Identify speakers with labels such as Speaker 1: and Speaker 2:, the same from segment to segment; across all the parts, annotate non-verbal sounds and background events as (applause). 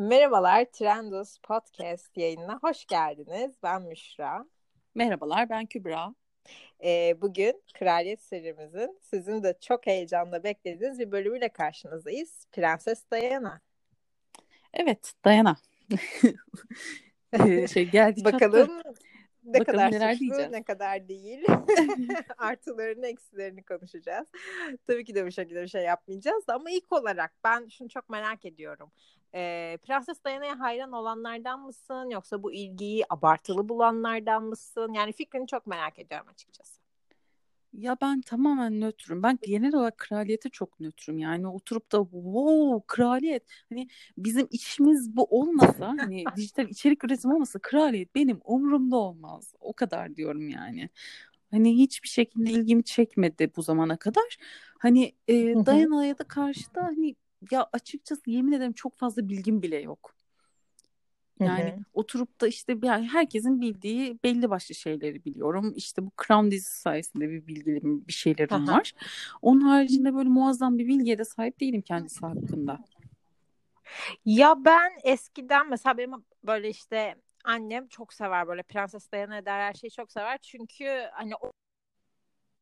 Speaker 1: Merhabalar, Trendus Podcast yayınına hoş geldiniz. Ben Müşra.
Speaker 2: Merhabalar, ben Kübra.
Speaker 1: Ee, bugün Kraliyet serimizin sizin de çok heyecanla beklediğiniz bir bölümüyle karşınızdayız. Prenses Diana.
Speaker 2: Evet, Diana. (laughs) şey geldi
Speaker 1: Bakalım çattı. Ne
Speaker 2: Bakalım
Speaker 1: kadar
Speaker 2: neler
Speaker 1: suçlu,
Speaker 2: diyeceğiz.
Speaker 1: ne kadar değil. (laughs) (laughs) Artılarını, eksilerini konuşacağız. Tabii ki de bu şekilde bir şey yapmayacağız ama ilk olarak ben şunu çok merak ediyorum. Ee, Prenses Diana'ya hayran olanlardan mısın yoksa bu ilgiyi abartılı bulanlardan mısın? Yani fikrini çok merak ediyorum açıkçası.
Speaker 2: Ya ben tamamen nötrüm. Ben genel olarak kraliyete çok nötrüm. Yani oturup da wow kraliyet. Hani bizim işimiz bu olmasa hani dijital içerik üretimi olmasa kraliyet benim umurumda olmaz. O kadar diyorum yani. Hani hiçbir şekilde ilgimi çekmedi bu zamana kadar. Hani e, Diana'ya da karşı da hani ya açıkçası yemin ederim çok fazla bilgim bile yok. Yani Hı-hı. oturup da işte yani herkesin bildiği belli başlı şeyleri biliyorum. İşte bu Crown dizisi sayesinde bir bilgilerim, bir şeylerim Aha. var. Onun haricinde böyle muazzam bir bilgiye de sahip değilim kendisi hakkında.
Speaker 1: Ya ben eskiden mesela benim böyle işte annem çok sever böyle Prenses Diana eder her şeyi çok sever. Çünkü hani o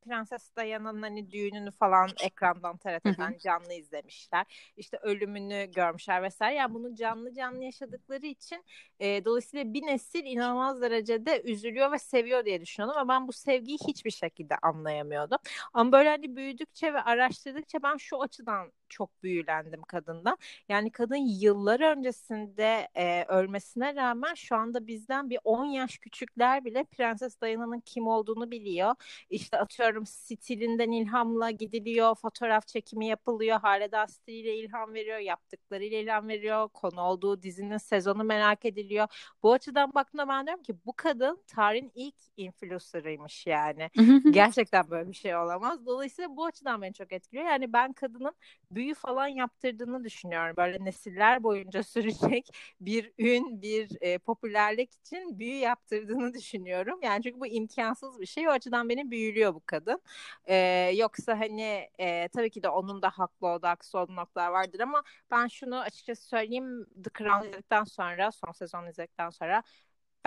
Speaker 1: Prenses Diana'nın hani düğününü falan ekrandan TRT'den canlı izlemişler. İşte ölümünü görmüşler vesaire. Yani bunu canlı canlı yaşadıkları için e, dolayısıyla bir nesil inanılmaz derecede üzülüyor ve seviyor diye düşünüyordum. Ama ben bu sevgiyi hiçbir şekilde anlayamıyordum. Ama böyle hani büyüdükçe ve araştırdıkça ben şu açıdan çok büyülendim kadından. Yani kadın yıllar öncesinde e, ölmesine rağmen şu anda bizden bir 10 yaş küçükler bile Prenses Diana'nın kim olduğunu biliyor. İşte atıyorum stilinden ilhamla gidiliyor, fotoğraf çekimi yapılıyor, Haleda stiliyle ilham veriyor, yaptıklarıyla ilham veriyor, konu olduğu dizinin sezonu merak ediliyor. Bu açıdan baktığımda ben diyorum ki bu kadın tarihin ilk influencer'ıymış yani. Gerçekten böyle bir şey olamaz. Dolayısıyla bu açıdan beni çok etkiliyor. Yani ben kadının büyü falan yaptırdığını düşünüyorum. Böyle nesiller boyunca (laughs) sürecek bir ün, bir e, popülerlik için büyü yaptırdığını düşünüyorum. Yani çünkü bu imkansız bir şey. O açıdan beni büyülüyor bu kadın. E, yoksa hani e, tabii ki de onun da haklı olduğu, haksız olduğu noktalar vardır ama ben şunu açıkçası söyleyeyim. The Crown izledikten sonra, son sezon izledikten sonra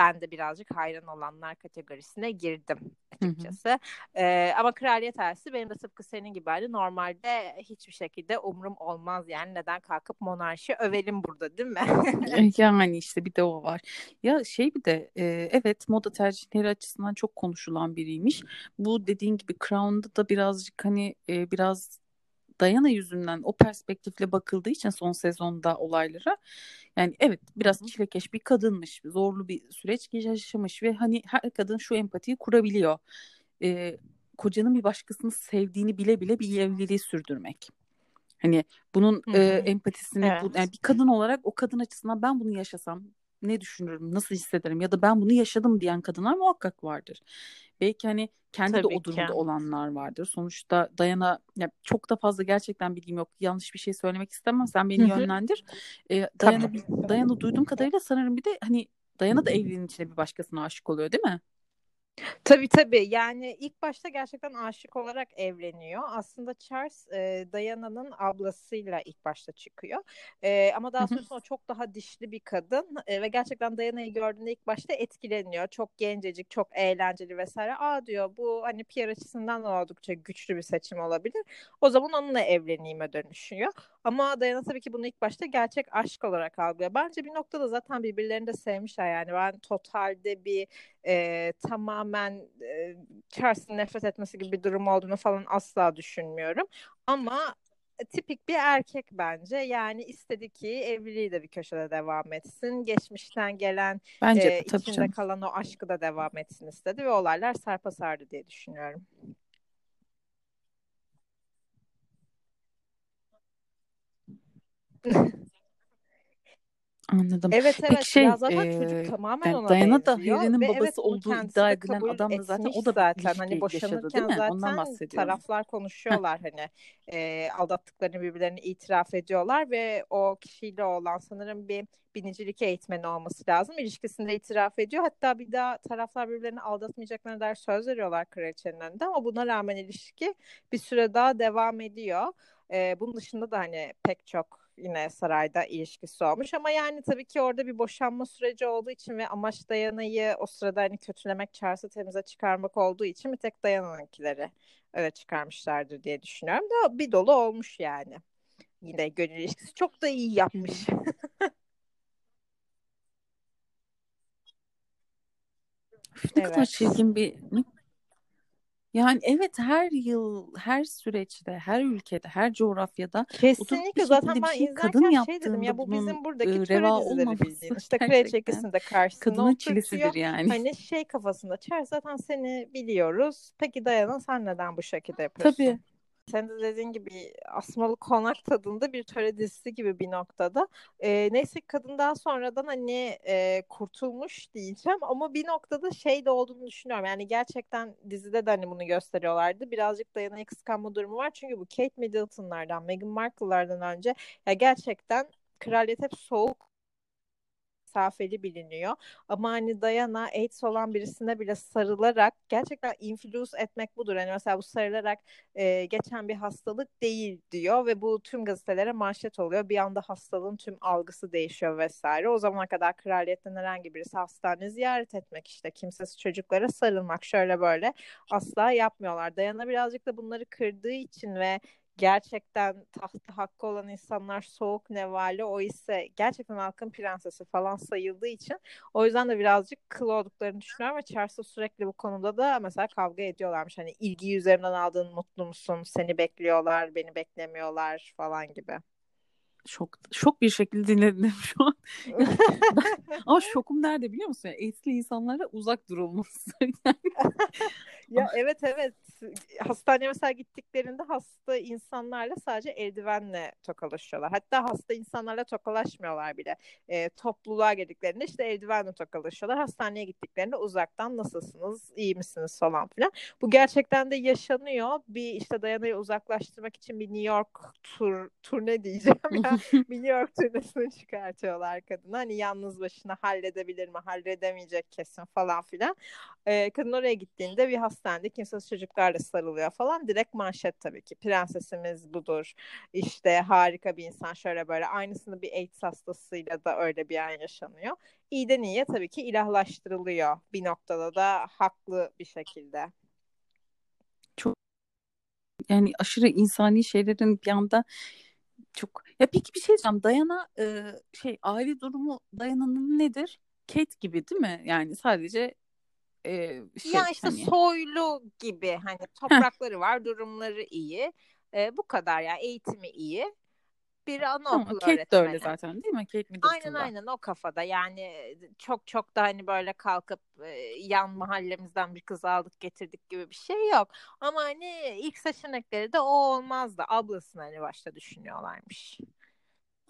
Speaker 1: ben de birazcık hayran olanlar kategorisine girdim açıkçası. Hı hı. Ee, ama kraliyet ailesi benim de tıpkı senin gibi hani normalde hiçbir şekilde umrum olmaz yani neden kalkıp monarşi övelim burada değil mi?
Speaker 2: yani işte bir de o var. Ya şey bir de e, evet moda tercihleri açısından çok konuşulan biriymiş. Bu dediğin gibi Crown'da da birazcık hani e, biraz Dayana yüzünden o perspektifle bakıldığı için son sezonda olaylara yani evet biraz çilekeş bir kadınmış zorlu bir süreç yaşamış ve hani her kadın şu empatiyi kurabiliyor ee, kocanın bir başkasını sevdiğini bile bile bir evliliği sürdürmek hani bunun e, empatisini evet. bu, yani bir kadın olarak o kadın açısından ben bunu yaşasam ne düşünürüm, nasıl hissederim ya da ben bunu yaşadım diyen kadınlar muhakkak vardır. Belki hani kendi Tabii de o durumda ki. olanlar vardır. Sonuçta Dayana ya çok da fazla gerçekten bilgim yok. Yanlış bir şey söylemek istemem. Sen beni yönlendir. Ee, Dayana, tamam. Dayana duyduğum kadarıyla sanırım bir de hani Dayana da evliliğin içine bir başkasına aşık oluyor değil mi?
Speaker 1: Tabii tabii yani ilk başta gerçekten aşık olarak evleniyor. Aslında Charles e, Diana'nın ablasıyla ilk başta çıkıyor. E, ama daha o çok daha dişli bir kadın e, ve gerçekten Diana'yı gördüğünde ilk başta etkileniyor. Çok gencecik, çok eğlenceli vesaire. Aa diyor bu hani PR açısından oldukça güçlü bir seçim olabilir. O zaman onunla evleneyime dönüşüyor. Ama Diana tabii ki bunu ilk başta gerçek aşk olarak algılıyor. Bence bir noktada zaten birbirlerini de sevmişler yani. Ben totalde bir e, tamamen e, Charles'ın nefret etmesi gibi bir durum olduğunu falan asla düşünmüyorum. Ama tipik bir erkek bence. Yani istedi ki evliliği de bir köşede devam etsin. Geçmişten gelen bence e, içinde canım. kalan o aşkı da devam etsin istedi ve olaylar sarpa sardı diye düşünüyorum.
Speaker 2: Anladım.
Speaker 1: Evet evet
Speaker 2: Peki şey
Speaker 1: ya zaten çocuk tamamen
Speaker 2: yani
Speaker 1: ona
Speaker 2: Diana da Harry'nin babası
Speaker 1: evet
Speaker 2: olduğu iddia edilen adam da zaten o da
Speaker 1: zaten hani
Speaker 2: yaşadı
Speaker 1: boşanırken?
Speaker 2: Ondan
Speaker 1: zaten taraflar konuşuyorlar hani e, aldattıklarını birbirlerini itiraf ediyorlar ve o kişiyle olan sanırım bir binicilik eğitmeni olması lazım. İlişkisinde itiraf ediyor. Hatta bir daha taraflar birbirlerini aldatmayacaklarına dair söz veriyorlar kraliçenin önünde ama buna rağmen ilişki bir süre daha devam ediyor. E, bunun dışında da hani pek çok yine sarayda ilişkisi olmuş ama yani tabii ki orada bir boşanma süreci olduğu için ve amaç Dayana'yı o sırada hani kötülemek, Charles'ı temize çıkarmak olduğu için bir tek Dayana'nınkileri öyle çıkarmışlardır diye düşünüyorum da bir dolu olmuş yani. Yine gönül ilişkisi çok da iyi yapmış. (laughs)
Speaker 2: ne evet. kadar çirkin bir yani evet her yıl, her süreçte, her ülkede, her coğrafyada
Speaker 1: Kesinlikle zaten ben şey kadın şey dedim ya bu bizim buradaki töre dizileri bildiğin. İşte kraliçe ikisinde karşısında Kadının çilesidir yani. Hani şey kafasında çer zaten seni biliyoruz. Peki Dayana sen neden bu şekilde yapıyorsun? Tabii. Sen de dediğin gibi asmalı konak tadında bir töre dizisi gibi bir noktada. E, neyse kadın daha sonradan hani e, kurtulmuş diyeceğim ama bir noktada şey de olduğunu düşünüyorum. Yani gerçekten dizide de hani bunu gösteriyorlardı. Birazcık dayanayı kıskanma durumu var. Çünkü bu Kate Middleton'lardan, Meghan Markle'lardan önce ya gerçekten kraliyet hep soğuk mesafeli biliniyor. Ama hani Diana AIDS olan birisine bile sarılarak gerçekten influence etmek budur. Hani mesela bu sarılarak e, geçen bir hastalık değil diyor ve bu tüm gazetelere manşet oluyor. Bir anda hastalığın tüm algısı değişiyor vesaire. O zamana kadar kraliyetten herhangi birisi hastane ziyaret etmek işte kimsesiz çocuklara sarılmak şöyle böyle asla yapmıyorlar. Diana birazcık da bunları kırdığı için ve gerçekten tahtı hakkı olan insanlar soğuk nevali o ise gerçekten halkın prensesi falan sayıldığı için o yüzden de birazcık kıl olduklarını düşünüyorum ve Charles'la sürekli bu konuda da mesela kavga ediyorlarmış. Hani ilgi üzerinden aldığın mutlu musun? Seni bekliyorlar, beni beklemiyorlar falan gibi
Speaker 2: şok şok bir şekilde dinledim şu an. (laughs) ama şokum nerede biliyor musun? Yani eski insanlara uzak durulması. (laughs) (laughs)
Speaker 1: ya evet evet. Hastaneye mesela gittiklerinde hasta insanlarla sadece eldivenle tokalaşıyorlar. Hatta hasta insanlarla tokalaşmıyorlar bile. E, topluluğa geldiklerinde işte eldivenle tokalaşıyorlar. Hastaneye gittiklerinde uzaktan nasılsınız, iyi misiniz falan filan. Bu gerçekten de yaşanıyor. Bir işte dayanayı uzaklaştırmak için bir New York tur turne diyeceğim ya. (laughs) bir New York turnesini çıkartıyorlar kadına. Hani yalnız başına halledebilir mi, halledemeyecek kesin falan filan. E, kadın oraya gittiğinde bir hastanede kimsesiz çocuklarla sarılıyor falan. Direkt manşet tabii ki. Prensesimiz budur. İşte harika bir insan şöyle böyle. Aynısını bir AIDS hastasıyla da öyle bir an yaşanıyor. İyiden iyiye tabii ki ilahlaştırılıyor. Bir noktada da haklı bir şekilde.
Speaker 2: Çok yani aşırı insani şeylerin bir anda çok ya peki bir şey diyeceğim Dayana e, şey aile durumu Dayana'nın nedir? Kate gibi değil mi? Yani sadece e, şey,
Speaker 1: ya işte hani... soylu gibi hani toprakları var durumları iyi e, bu kadar ya eğitimi iyi bir anaokulu tamam,
Speaker 2: Kate öğretmeni. de öyle zaten değil mi? Kate Middleton'da.
Speaker 1: Aynen aynen o kafada yani çok çok da hani böyle kalkıp e, yan mahallemizden bir kız aldık getirdik gibi bir şey yok. Ama hani ilk seçenekleri de o olmazdı. Ablasını hani başta düşünüyorlarmış.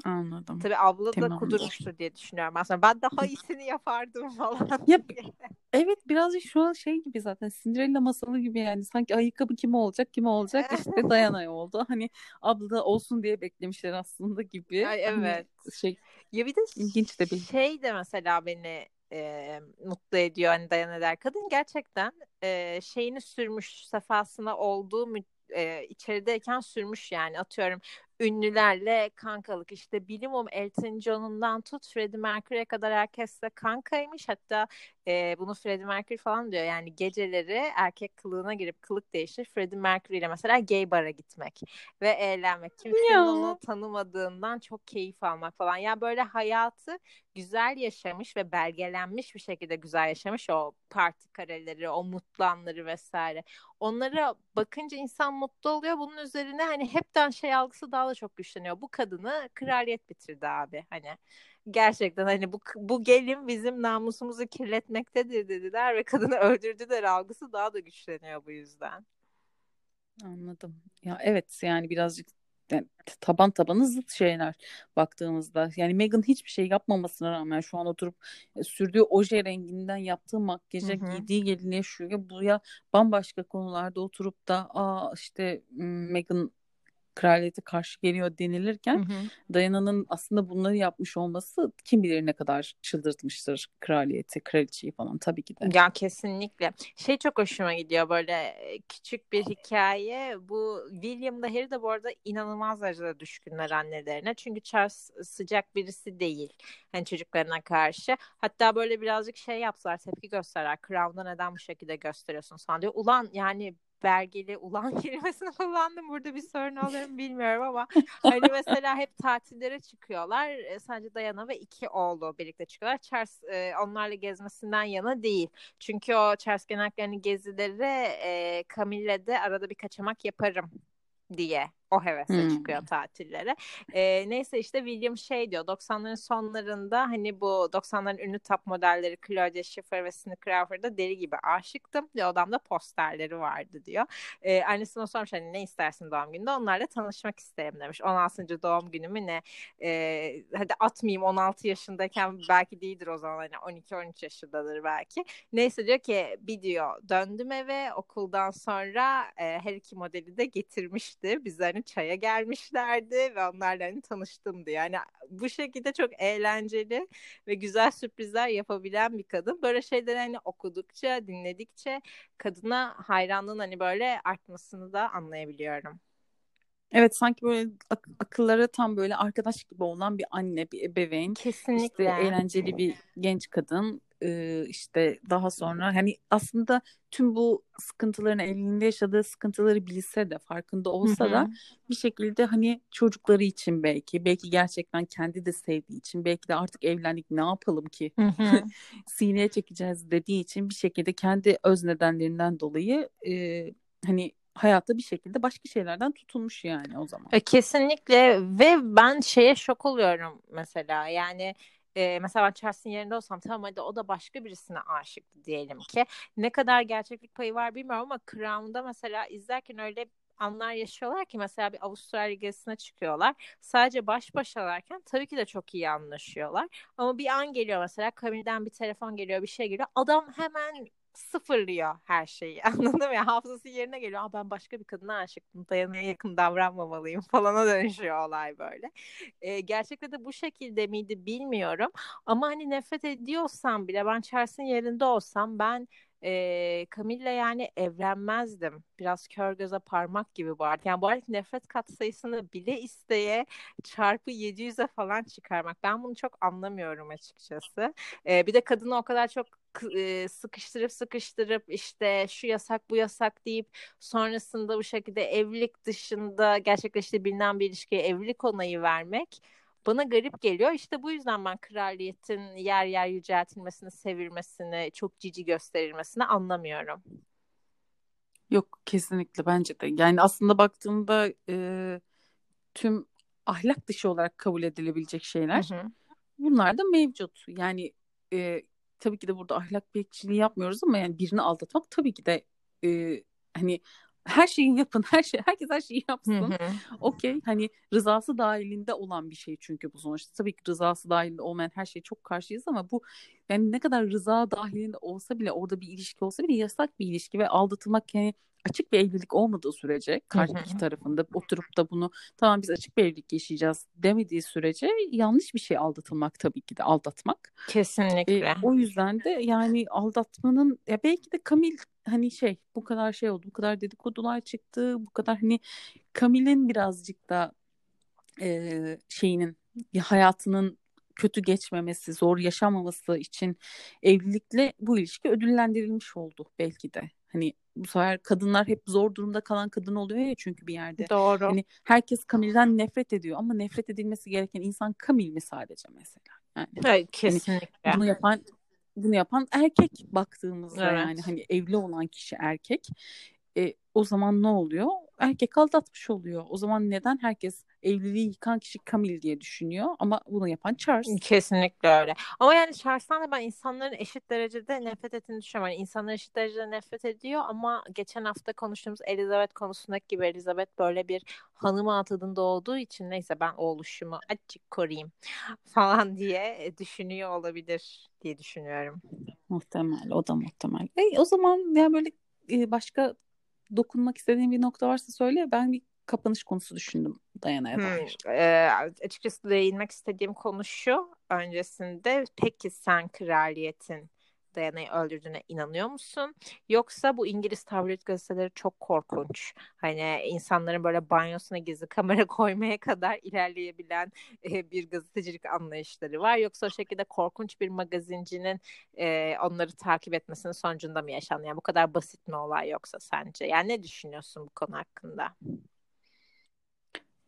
Speaker 2: Anladım.
Speaker 1: Tabii abla tamam. da kudurmuştur diye düşünüyorum aslında. Ben daha iyisini yapardım falan.
Speaker 2: Ya, (laughs) evet birazcık şu an şey gibi zaten Cinderella masalı gibi yani. Sanki ayakkabı kime olacak kime olacak (laughs) işte Dayana'ya oldu. Hani abla olsun diye beklemişler aslında gibi.
Speaker 1: Ay, hani evet.
Speaker 2: Hani şey,
Speaker 1: ya bir de ilginç de bir şey de mesela beni e, mutlu ediyor hani Dayana der. Kadın gerçekten e, şeyini sürmüş sefasına olduğu e, içerideyken sürmüş yani atıyorum ünlülerle kankalık. İşte bilimum Elton John'undan tut Freddie Mercury'e kadar herkesle kankaymış. Hatta e, bunu Freddie Mercury falan diyor. Yani geceleri erkek kılığına girip kılık değiştir Freddie Mercury ile mesela gay bara gitmek ve eğlenmek. Kimsenin ya. onu tanımadığından çok keyif almak falan. Ya yani böyle hayatı güzel yaşamış ve belgelenmiş bir şekilde güzel yaşamış o parti kareleri o mutlu anları vesaire. Onlara bakınca insan mutlu oluyor. Bunun üzerine hani hepten şey algısı daha da çok güçleniyor bu kadını kraliyet bitirdi abi hani gerçekten hani bu bu gelin bizim namusumuzu kirletmektedir dediler ve kadını (laughs) öldürdüler algısı daha da güçleniyor bu yüzden.
Speaker 2: Anladım. Ya evet yani birazcık yani taban tabanı zıt şeyler baktığımızda. Yani Meghan hiçbir şey yapmamasına rağmen şu an oturup e, sürdüğü oje renginden yaptığı makyaja hı hı. giydiği gelinliğe şu ya bu ya bambaşka konularda oturup da aa işte Meghan kraliyete karşı geliyor denilirken hı hı. Diana'nın aslında bunları yapmış olması kim bilir ne kadar çıldırtmıştır kraliyeti, kraliçeyi falan tabii ki de.
Speaker 1: Ya kesinlikle. Şey çok hoşuma gidiyor böyle küçük bir hikaye. Bu William da Harry de bu arada inanılmaz derecede düşkünler annelerine. Çünkü Charles sıcak birisi değil. Hani çocuklarına karşı. Hatta böyle birazcık şey yapsalar tepki gösterirler. Crown'da neden bu şekilde gösteriyorsun falan diyor. Ulan yani belgeli ulan (laughs) kelimesini kullandım. Burada bir sorun olur mu bilmiyorum ama (laughs) hani mesela hep tatillere çıkıyorlar. E, sadece Diana ve iki oğlu birlikte çıkıyorlar. Charles e, onlarla gezmesinden yana değil. Çünkü o Charles genellikle hani gezileri e, Camille'de arada bir kaçamak yaparım diye o hevesle hmm. çıkıyor tatillere. E, neyse işte William şey diyor 90'ların sonlarında hani bu 90'ların ünlü top modelleri Claudia Schiffer ve Cindy Crawford'a deli gibi aşıktım. Ve odamda posterleri vardı diyor. E, annesine sormuş hani ne istersin doğum gününde? Onlarla tanışmak isterim demiş. 16. doğum günümü ne? E, hadi atmayayım 16 yaşındayken belki değildir o zaman hani 12-13 yaşındadır belki. Neyse diyor ki bir diyor döndüm eve okuldan sonra e, her iki modeli de getirmişti. Biz hani çaya gelmişlerdi ve onlarla hani tanıştım diye. Yani bu şekilde çok eğlenceli ve güzel sürprizler yapabilen bir kadın. Böyle şeyleri hani okudukça, dinledikçe kadına hayranlığın hani böyle artmasını da anlayabiliyorum.
Speaker 2: Evet sanki böyle ak- akıllara tam böyle arkadaş gibi olan bir anne, bir ebeveyn. Kesinlikle. İşte eğlenceli bir genç kadın işte daha sonra hani aslında tüm bu sıkıntıların evliliğinde yaşadığı sıkıntıları bilse de farkında olsa Hı-hı. da bir şekilde hani çocukları için belki belki gerçekten kendi de sevdiği için belki de artık evlendik ne yapalım ki (laughs) sineye çekeceğiz dediği için bir şekilde kendi öz nedenlerinden dolayı e, hani hayatta bir şekilde başka şeylerden tutulmuş yani o zaman.
Speaker 1: E, kesinlikle ve ben şeye şok oluyorum mesela yani e, mesela ben Chelsea'nin yerinde olsam tamam hadi o da başka birisine aşıktı diyelim ki. Ne kadar gerçeklik payı var bilmiyorum ama Crown'da mesela izlerken öyle anlar yaşıyorlar ki mesela bir Avustralya gezisine çıkıyorlar. Sadece baş başalarken tabii ki de çok iyi anlaşıyorlar. Ama bir an geliyor mesela Camille'den bir telefon geliyor bir şey geliyor. Adam hemen sıfırlıyor her şeyi. (laughs) Anladın mı? Hafızası yerine geliyor. Aa, ben başka bir kadına aşıktım. Dayana'ya yakın davranmamalıyım (laughs) falana dönüşüyor olay böyle. Ee, gerçekte de bu şekilde miydi bilmiyorum. Ama hani nefret ediyorsam bile ben Charles'ın yerinde olsam ben e, Camille'le yani evlenmezdim. Biraz kör göze parmak gibi bu artık. Yani bu arada nefret katsayısını bile isteye çarpı 700'e falan çıkarmak. Ben bunu çok anlamıyorum açıkçası. E, bir de kadını o kadar çok sıkıştırıp sıkıştırıp işte şu yasak bu yasak deyip sonrasında bu şekilde evlilik dışında gerçekleştiği bilinen bir ilişkiye evlilik onayı vermek bana garip geliyor. İşte bu yüzden ben kraliyetin yer yer yüceltilmesini, sevilmesini, çok cici gösterilmesini anlamıyorum.
Speaker 2: Yok kesinlikle bence de. Yani aslında baktığımda e, tüm ahlak dışı olarak kabul edilebilecek şeyler hı hı. bunlar da mevcut. Yani e, tabii ki de burada ahlak bekçiliği yapmıyoruz ama yani birini aldatmak tabii ki de e, hani her şeyi yapın. Her şey herkes her şeyi yapsın. Okey. Hani rızası dahilinde olan bir şey çünkü bu sonuçta. Tabii ki rızası dahilinde olmayan her şeye çok karşıyız ama bu yani ne kadar rıza dahilinde olsa bile orada bir ilişki olsa bile yasak bir ilişki ve aldatılmak yani açık bir evlilik olmadığı sürece karşı iki tarafında oturup da bunu tamam biz açık bir evlilik yaşayacağız demediği sürece yanlış bir şey aldatılmak tabii ki de aldatmak.
Speaker 1: Kesinlikle.
Speaker 2: E, o yüzden de yani aldatmanın ya belki de Kamil hani şey bu kadar şey oldu bu kadar dedikodular çıktı bu kadar hani Kamil'in birazcık da e, şeyinin ya hayatının kötü geçmemesi, zor yaşamaması için evlilikle bu ilişki ödüllendirilmiş oldu belki de. Hani bu sefer kadınlar hep zor durumda kalan kadın oluyor ya çünkü bir yerde.
Speaker 1: Doğru.
Speaker 2: Hani herkes Kamil'den nefret ediyor ama nefret edilmesi gereken insan Kamil mi sadece mesela?
Speaker 1: Yani evet, kesinlikle.
Speaker 2: Hani bunu yapan bunu yapan erkek baktığımızda evet. yani hani evli olan kişi erkek. E, o zaman ne oluyor? Erkek aldatmış oluyor. O zaman neden herkes evliliği yıkan kişi Camille diye düşünüyor ama bunu yapan Charles.
Speaker 1: Kesinlikle öyle. Ama yani Charles'tan da ben insanların eşit derecede nefret ettiğini düşünüyorum. Yani insanlar eşit derecede nefret ediyor ama geçen hafta konuştuğumuz Elizabeth konusundaki gibi Elizabeth böyle bir hanım atadında olduğu için neyse ben o oluşumu açık koruyayım (laughs) falan diye düşünüyor olabilir diye düşünüyorum.
Speaker 2: Muhtemel o da muhtemel. E, o zaman ya böyle başka dokunmak istediğin bir nokta varsa söyle. Ben bir kapanış konusu düşündüm Dayana'ya
Speaker 1: Hmm,
Speaker 2: dair.
Speaker 1: e, açıkçası değinmek istediğim konu şu. Öncesinde peki sen kraliyetin Dayana'yı öldürdüğüne inanıyor musun? Yoksa bu İngiliz tabloid gazeteleri çok korkunç. Hani insanların böyle banyosuna gizli kamera (laughs) koymaya kadar ilerleyebilen e, bir gazetecilik anlayışları var. Yoksa o şekilde korkunç bir magazincinin e, onları takip etmesinin sonucunda mı yaşandı? Yani bu kadar basit mi olay yoksa sence? Yani ne düşünüyorsun bu konu hakkında?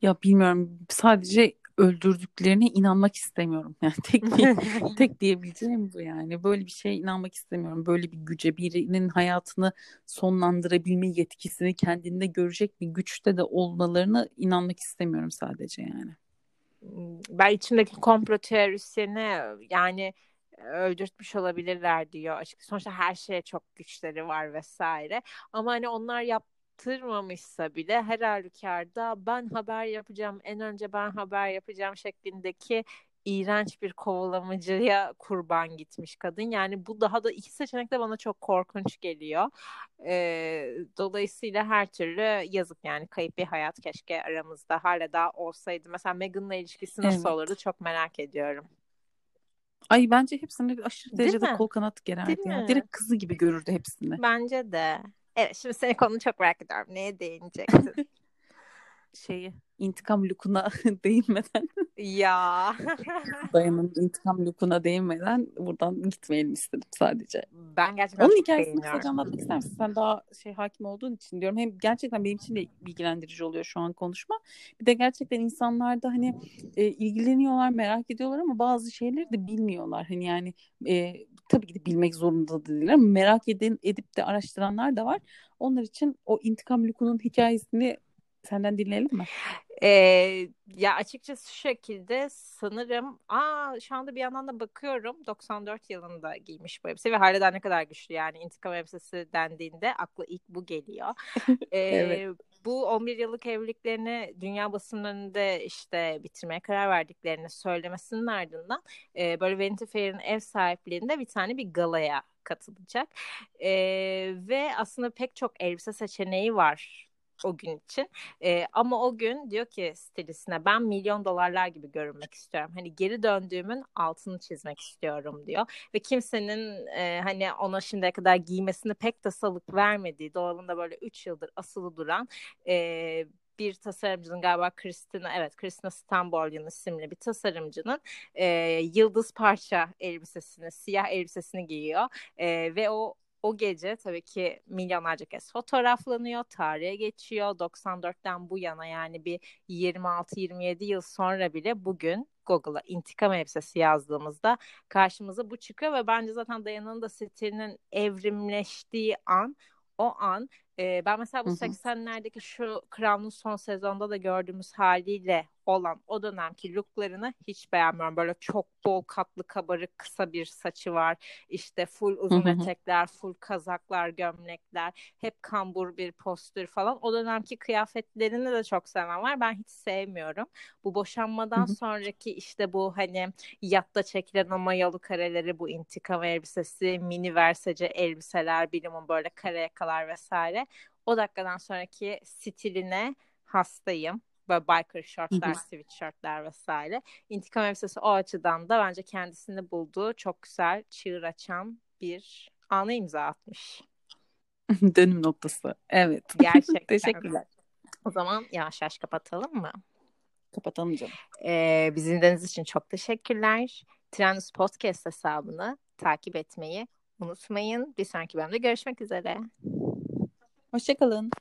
Speaker 2: Ya bilmiyorum sadece öldürdüklerine inanmak istemiyorum. Yani tek (laughs) tek diyebileceğim bu yani. Böyle bir şeye inanmak istemiyorum. Böyle bir güce birinin hayatını sonlandırabilme yetkisini kendinde görecek bir güçte de olmalarına inanmak istemiyorum sadece yani.
Speaker 1: Ben içimdeki komplo teorisyeni yani öldürtmüş olabilirler diyor açıkçası. Sonuçta her şeye çok güçleri var vesaire. Ama hani onlar yap yaptırmamışsa bile her halükarda ben haber yapacağım, en önce ben haber yapacağım şeklindeki iğrenç bir kovalamacıya kurban gitmiş kadın. Yani bu daha da iki seçenek de bana çok korkunç geliyor. Ee, dolayısıyla her türlü yazık yani kayıp bir hayat keşke aramızda hala daha olsaydı. Mesela Meghan'la ilişkisi nasıl evet. olurdu çok merak ediyorum.
Speaker 2: Ay bence hepsine aşırı derecede kol kanat gererdi ya. Direkt kızı gibi görürdü hepsini.
Speaker 1: Bence de. Evet şimdi senin konu çok merak ediyorum. Neye değineceksin? (laughs)
Speaker 2: Şeyi intikam lukuna (laughs) değinmeden.
Speaker 1: ya. (laughs)
Speaker 2: Dayanın intikam lukuna değinmeden buradan gitmeyelim istedim sadece.
Speaker 1: Ben gerçekten
Speaker 2: Onun hikayesini kısaca anlatmak ister misin? Sen daha şey hakim olduğun için diyorum. Hem gerçekten benim için de bilgilendirici oluyor şu an konuşma. Bir de gerçekten insanlar da hani e, ilgileniyorlar, merak ediyorlar ama bazı şeyleri de bilmiyorlar. Hani yani e, tabii ki de bilmek zorunda da değiller ama merak edin, edip de araştıranlar da var. Onlar için o intikam lukunun hikayesini senden dinleyelim mi?
Speaker 1: Ee, ya açıkçası şu şekilde sanırım aa şu anda bir yandan da bakıyorum 94 yılında giymiş bu elbise ve hala ne kadar güçlü yani intikam elbisesi dendiğinde akla ilk bu geliyor. (laughs) Ee, evet. Bu 11 yıllık evliliklerini dünya basınlarında işte bitirmeye karar verdiklerini söylemesinin ardından e, böyle Vanity Fair'in ev sahipliğinde bir tane bir galaya katılacak. E, ve aslında pek çok elbise seçeneği var o gün için. E, ama o gün diyor ki stilistine ben milyon dolarlar gibi görünmek istiyorum. Hani geri döndüğümün altını çizmek istiyorum diyor. Ve kimsenin e, hani ona şimdiye kadar giymesini pek de salık vermediği dolabında böyle 3 yıldır asılı duran e, bir tasarımcının galiba Christina evet Christina Stambolyan isimli bir tasarımcının e, yıldız parça elbisesini siyah elbisesini giyiyor e, ve o o gece tabii ki milyonlarca kez fotoğraflanıyor, tarihe geçiyor. 94'ten bu yana yani bir 26-27 yıl sonra bile bugün Google'a intikam elbisesi yazdığımızda karşımıza bu çıkıyor ve bence zaten Dayana'nın da stilinin evrimleştiği an o an e, ben mesela bu 80'lerdeki şu Crown'un son sezonda da gördüğümüz haliyle olan o dönemki looklarını hiç beğenmiyorum. Böyle çok bol katlı kabarık kısa bir saçı var. İşte full uzun etekler, full kazaklar, gömlekler. Hep kambur bir postür falan. O dönemki kıyafetlerini de çok seven var. Ben hiç sevmiyorum. Bu boşanmadan sonraki işte bu hani yatta çekilen o mayalı kareleri, bu intikam elbisesi, mini versece elbiseler, bilimin böyle kare yakalar vesaire. O dakikadan sonraki stiline hastayım böyle biker shortlar, sweatshirtler vesaire. İntikam elbisesi o açıdan da bence kendisini bulduğu çok güzel çığır açan bir anı imza atmış. (laughs)
Speaker 2: Dönüm noktası. Evet. (laughs)
Speaker 1: Gerçekten.
Speaker 2: Teşekkürler.
Speaker 1: O zaman yavaş yavaş kapatalım mı?
Speaker 2: Kapatalım canım.
Speaker 1: Ee, bizi dinlediğiniz için çok teşekkürler. Trendus Podcast hesabını takip etmeyi unutmayın. Bir sonraki bölümde görüşmek üzere.
Speaker 2: Hoşçakalın.